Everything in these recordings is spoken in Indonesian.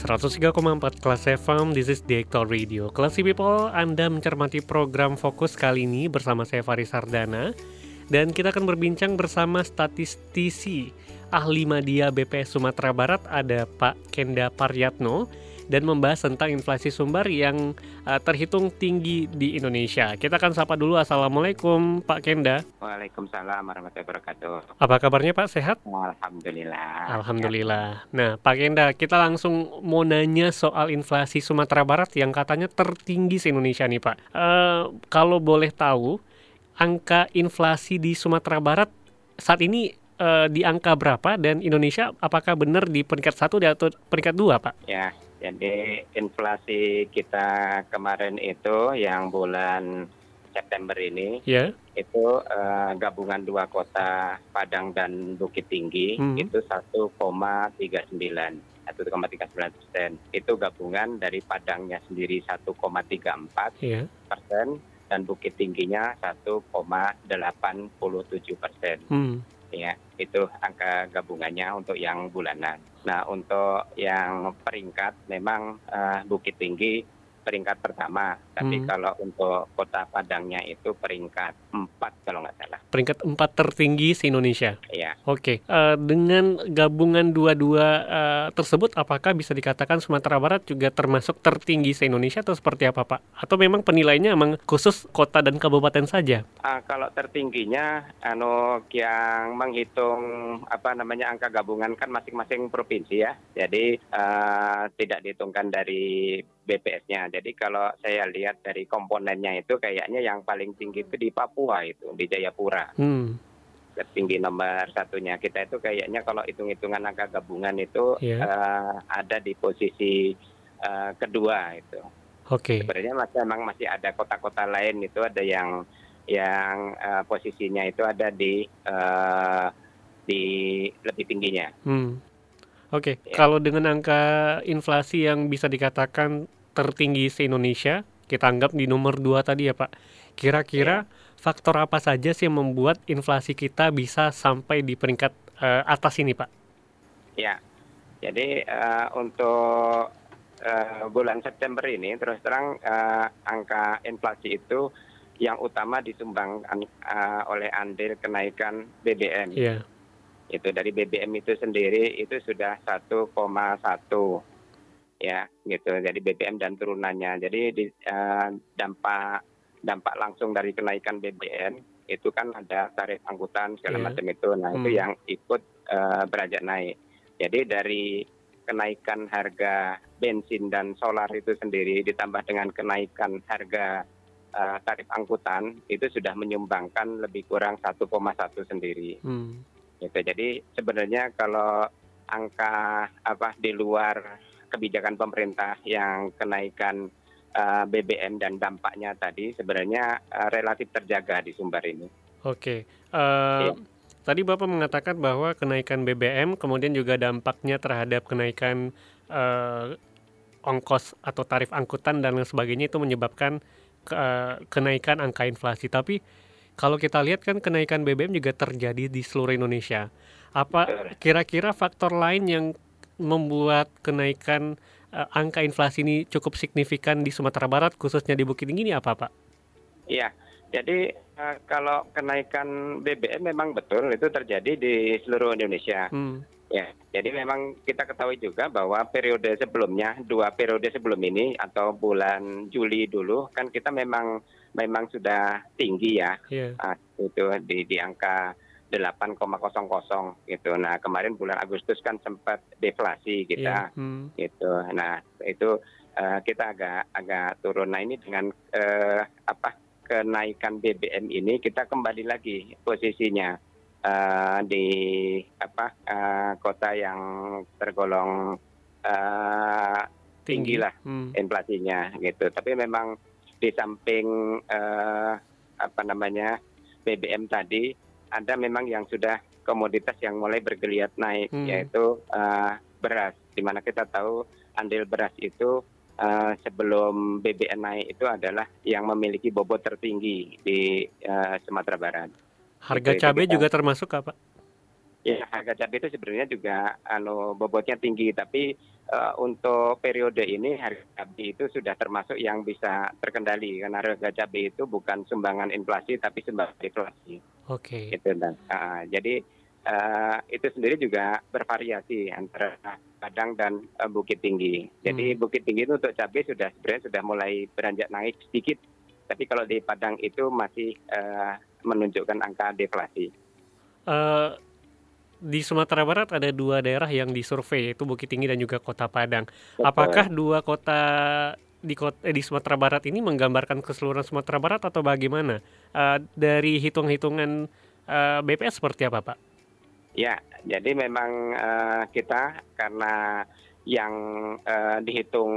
Empat kelas FM, this is Director Radio. Classy People, Anda mencermati program Fokus kali ini bersama saya Faris Sardana. Dan kita akan berbincang bersama statistisi ahli media BPS Sumatera Barat ada Pak Kenda Paryatno dan membahas tentang inflasi sumber yang uh, terhitung tinggi di Indonesia. Kita akan sapa dulu. Assalamualaikum Pak Kenda. Waalaikumsalam warahmatullahi wabarakatuh. Apa kabarnya Pak? Sehat? Alhamdulillah. Alhamdulillah. Nah Pak Kenda, kita langsung mau nanya soal inflasi Sumatera Barat yang katanya tertinggi se-Indonesia nih Pak. Uh, kalau boleh tahu, angka inflasi di Sumatera Barat saat ini uh, di angka berapa dan Indonesia apakah benar di peringkat satu atau peringkat dua Pak? Ya, jadi inflasi kita kemarin itu yang bulan September ini yeah. itu uh, gabungan dua kota Padang dan Bukit Tinggi hmm. itu 1,39 1,39 persen itu gabungan dari Padangnya sendiri 1,34 yeah. persen dan Bukit Tingginya 1,87 persen. Hmm ya itu angka gabungannya untuk yang bulanan. Nah untuk yang peringkat memang uh, Bukit Tinggi peringkat pertama, tapi hmm. kalau untuk kota Padangnya itu peringkat empat kalau nggak salah. Peringkat empat tertinggi se Indonesia. Iya. Oke, uh, dengan gabungan dua-dua uh, tersebut, apakah bisa dikatakan Sumatera Barat juga termasuk tertinggi se Indonesia atau seperti apa Pak? Atau memang penilainya memang khusus kota dan kabupaten saja? Uh, kalau tertingginya, anu yang menghitung apa namanya angka gabungan kan masing-masing provinsi ya, jadi uh, tidak dihitungkan dari BPS-nya. Jadi kalau saya lihat dari komponennya itu kayaknya yang paling tinggi itu di Papua itu, di Jayapura. Hmm. Tertinggi nomor satunya kita itu kayaknya kalau hitung-hitungan angka gabungan itu yeah. Iya. uh, ada di posisi uh, kedua itu. Oke. Okay. Sebenarnya masih memang masih ada kota-kota lain itu ada yang yang uh, posisinya itu ada di uh, di lebih tingginya. Hmm. Oke, okay. ya. kalau dengan angka inflasi yang bisa dikatakan tertinggi se-Indonesia, kita anggap di nomor dua tadi ya Pak. Kira-kira ya. faktor apa saja sih yang membuat inflasi kita bisa sampai di peringkat uh, atas ini Pak? Ya, jadi uh, untuk uh, bulan September ini terus terang uh, angka inflasi itu yang utama disumbang uh, oleh andil kenaikan BBM. Yeah. Itu dari BBM itu sendiri itu sudah 1,1 ya gitu jadi BBM dan turunannya jadi di, uh, dampak dampak langsung dari kenaikan BBM itu kan ada tarif angkutan segala yeah. macam itu nah hmm. itu yang ikut uh, beranjak naik jadi dari kenaikan harga bensin dan solar itu sendiri ditambah dengan kenaikan harga uh, tarif angkutan itu sudah menyumbangkan lebih kurang 1,1 sendiri. Hmm. Gitu. Jadi sebenarnya kalau angka apa di luar kebijakan pemerintah yang kenaikan uh, eh, BBM dan dampaknya tadi sebenarnya uh, relatif terjaga di Sumbar ini. Oke. Uh, ya. Tadi Bapak mengatakan bahwa kenaikan BBM kemudian juga dampaknya terhadap kenaikan uh, ongkos atau tarif angkutan dan lain sebagainya itu menyebabkan uh, kenaikan angka inflasi. Tapi kalau kita lihat kan kenaikan BBM juga terjadi di seluruh Indonesia. Apa kira-kira faktor lain yang membuat kenaikan uh, angka inflasi ini cukup signifikan di Sumatera Barat, khususnya di Bukit Tinggi ini apa, Pak? Iya, jadi uh, kalau kenaikan BBM memang betul itu terjadi di seluruh Indonesia. Hmm. Ya, jadi memang kita ketahui juga bahwa periode sebelumnya, dua periode sebelum ini atau bulan Juli dulu kan kita memang memang sudah tinggi ya, yeah. uh, itu di di angka 8,00 gitu. Nah kemarin bulan Agustus kan sempat deflasi kita, yeah. hmm. gitu. Nah itu uh, kita agak agak turun. Nah ini dengan uh, apa kenaikan BBM ini kita kembali lagi posisinya uh, di apa uh, kota yang tergolong uh, tinggi lah hmm. inflasinya gitu. Tapi memang di samping uh, apa namanya BBM tadi ada memang yang sudah komoditas yang mulai bergeliat naik hmm. yaitu uh, beras di mana kita tahu andil beras itu uh, sebelum BBM naik itu adalah yang memiliki bobot tertinggi di uh, Sumatera Barat. Harga cabai juga termasuk apa? Ya, harga cabai itu sebenarnya juga anu bobotnya tinggi, tapi uh, untuk periode ini harga cabai itu sudah termasuk yang bisa terkendali karena harga cabai itu bukan sumbangan inflasi tapi sumbangan deflasi. Oke. Okay. Itu dan uh, jadi uh, itu sendiri juga bervariasi antara Padang dan uh, Bukit Tinggi. Jadi hmm. Bukit Tinggi itu untuk cabai sudah sebenarnya sudah mulai beranjak naik sedikit, tapi kalau di Padang itu masih uh, menunjukkan angka deflasi. Uh, di Sumatera Barat ada dua daerah yang disurvei yaitu Bukit Tinggi dan juga Kota Padang. Betul. Apakah dua kota di kota eh, di Sumatera Barat ini menggambarkan keseluruhan Sumatera Barat atau bagaimana? Uh, dari hitung-hitungan uh, BPS seperti apa, Pak? Ya, jadi memang uh, kita karena yang uh, dihitung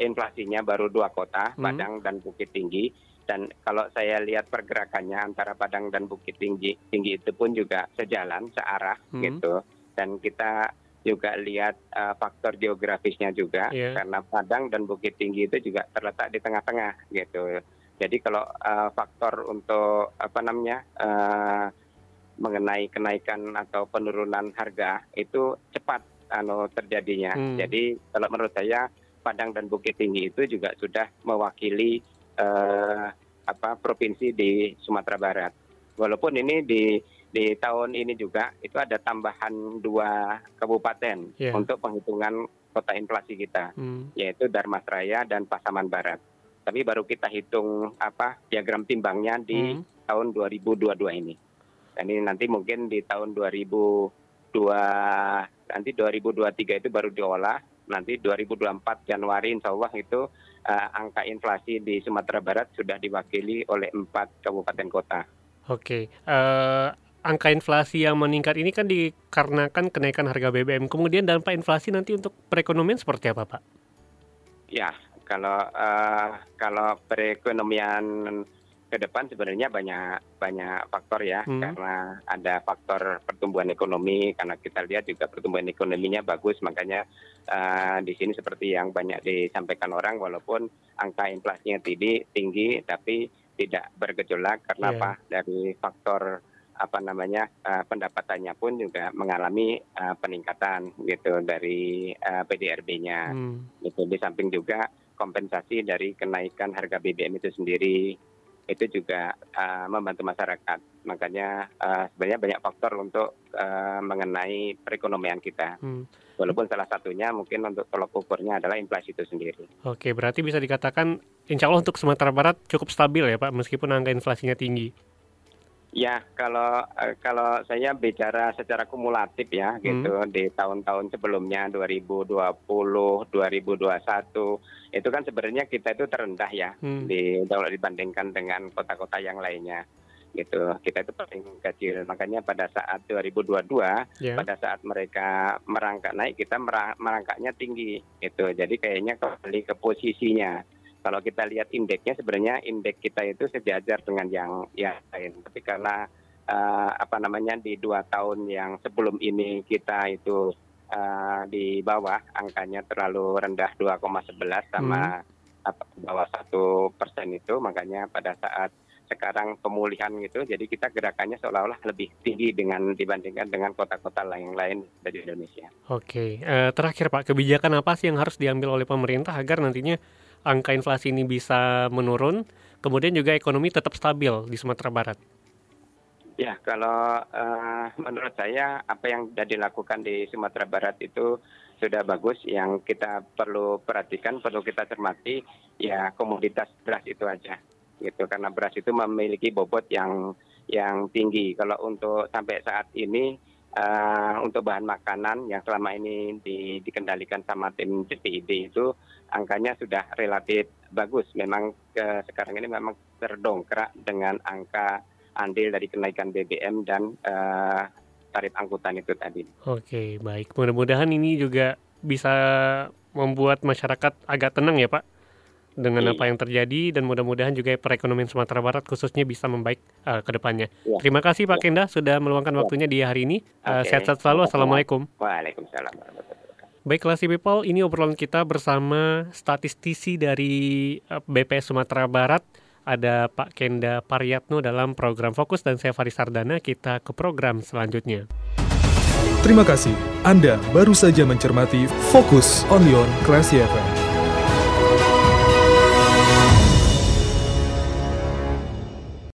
inflasinya baru dua kota, hmm. Padang dan Bukit Tinggi dan kalau saya lihat pergerakannya antara Padang dan Bukit Tinggi tinggi itu pun juga sejalan searah hmm. gitu dan kita juga lihat uh, faktor geografisnya juga yeah. karena Padang dan Bukit Tinggi itu juga terletak di tengah-tengah gitu jadi kalau uh, faktor untuk apa namanya uh, mengenai kenaikan atau penurunan harga itu cepat anu terjadinya hmm. jadi kalau menurut saya Padang dan Bukit Tinggi itu juga sudah mewakili uh, apa provinsi di Sumatera Barat. Walaupun ini di di tahun ini juga itu ada tambahan dua kabupaten yeah. untuk penghitungan kota inflasi kita, hmm. yaitu Darmasraya dan Pasaman Barat. Tapi baru kita hitung apa diagram timbangnya di hmm. tahun 2022 ini. Dan ini nanti mungkin di tahun 2002 nanti 2023 itu baru diolah nanti 2024 Januari insya Allah itu uh, angka inflasi di Sumatera Barat sudah diwakili oleh empat kabupaten kota. Oke, uh, angka inflasi yang meningkat ini kan dikarenakan kenaikan harga BBM. Kemudian dampak inflasi nanti untuk perekonomian seperti apa, Pak? Ya, kalau uh, kalau perekonomian ke depan sebenarnya banyak banyak faktor ya hmm. karena ada faktor pertumbuhan ekonomi karena kita lihat juga pertumbuhan ekonominya bagus makanya uh, di sini seperti yang banyak disampaikan orang walaupun angka inflasinya tinggi tinggi tapi tidak bergejolak karena yeah. apa dari faktor apa namanya uh, pendapatannya pun juga mengalami uh, peningkatan gitu dari uh, PDRB-nya hmm. itu di samping juga kompensasi dari kenaikan harga BBM itu sendiri itu juga uh, membantu masyarakat. Makanya uh, sebenarnya banyak faktor untuk uh, mengenai perekonomian kita. Hmm. Walaupun salah satunya mungkin untuk tolok ukurnya adalah inflasi itu sendiri. Oke, berarti bisa dikatakan insya Allah untuk Sumatera Barat cukup stabil ya Pak, meskipun angka inflasinya tinggi. Ya, kalau uh, kalau saya bicara secara kumulatif ya, hmm. gitu di tahun-tahun sebelumnya 2020, 2021 itu kan sebenarnya kita itu terendah ya hmm. di kalau dibandingkan dengan kota-kota yang lainnya, gitu. Kita itu paling kecil. Makanya pada saat 2022, yeah. pada saat mereka merangkak naik, kita merangkaknya tinggi, gitu. Jadi kayaknya kembali ke posisinya kalau kita lihat indeksnya sebenarnya indeks kita itu sejajar dengan yang yang lain. Tapi karena uh, apa namanya di dua tahun yang sebelum ini kita itu uh, di bawah angkanya terlalu rendah 2,11 sama hmm. apa bawah satu persen itu makanya pada saat sekarang pemulihan gitu jadi kita gerakannya seolah-olah lebih tinggi dengan dibandingkan dengan kota-kota lain-lain dari Indonesia. Oke, uh, terakhir Pak kebijakan apa sih yang harus diambil oleh pemerintah agar nantinya angka inflasi ini bisa menurun, kemudian juga ekonomi tetap stabil di Sumatera Barat? Ya, kalau uh, menurut saya apa yang sudah dilakukan di Sumatera Barat itu sudah bagus. Yang kita perlu perhatikan, perlu kita cermati, ya komoditas beras itu aja, gitu. Karena beras itu memiliki bobot yang yang tinggi. Kalau untuk sampai saat ini uh, untuk bahan makanan yang selama ini di, dikendalikan sama tim CPID itu angkanya sudah relatif bagus. Memang ke, sekarang ini memang terdongkrak dengan angka andil dari kenaikan BBM dan uh, tarif angkutan itu tadi. Oke, baik. Mudah-mudahan ini juga bisa membuat masyarakat agak tenang ya, Pak. dengan Iya. apa yang terjadi dan mudah-mudahan juga perekonomian Sumatera Barat khususnya bisa membaik uh, ke depannya. Iya. Terima kasih Pak Kenda sudah meluangkan Iya. waktunya di hari ini. Uh. Sehat-sehat selalu. Assalamualaikum. Waalaikumsalam Baiklah si people, ini obrolan kita bersama statistisi dari uh, BPS Sumatera Barat. Ada Pak Kenda Paryatno dalam program Fokus dan saya Faris Sardana. Kita ke program selanjutnya. Terima kasih. Anda baru saja mencermati Fokus on Classy FM.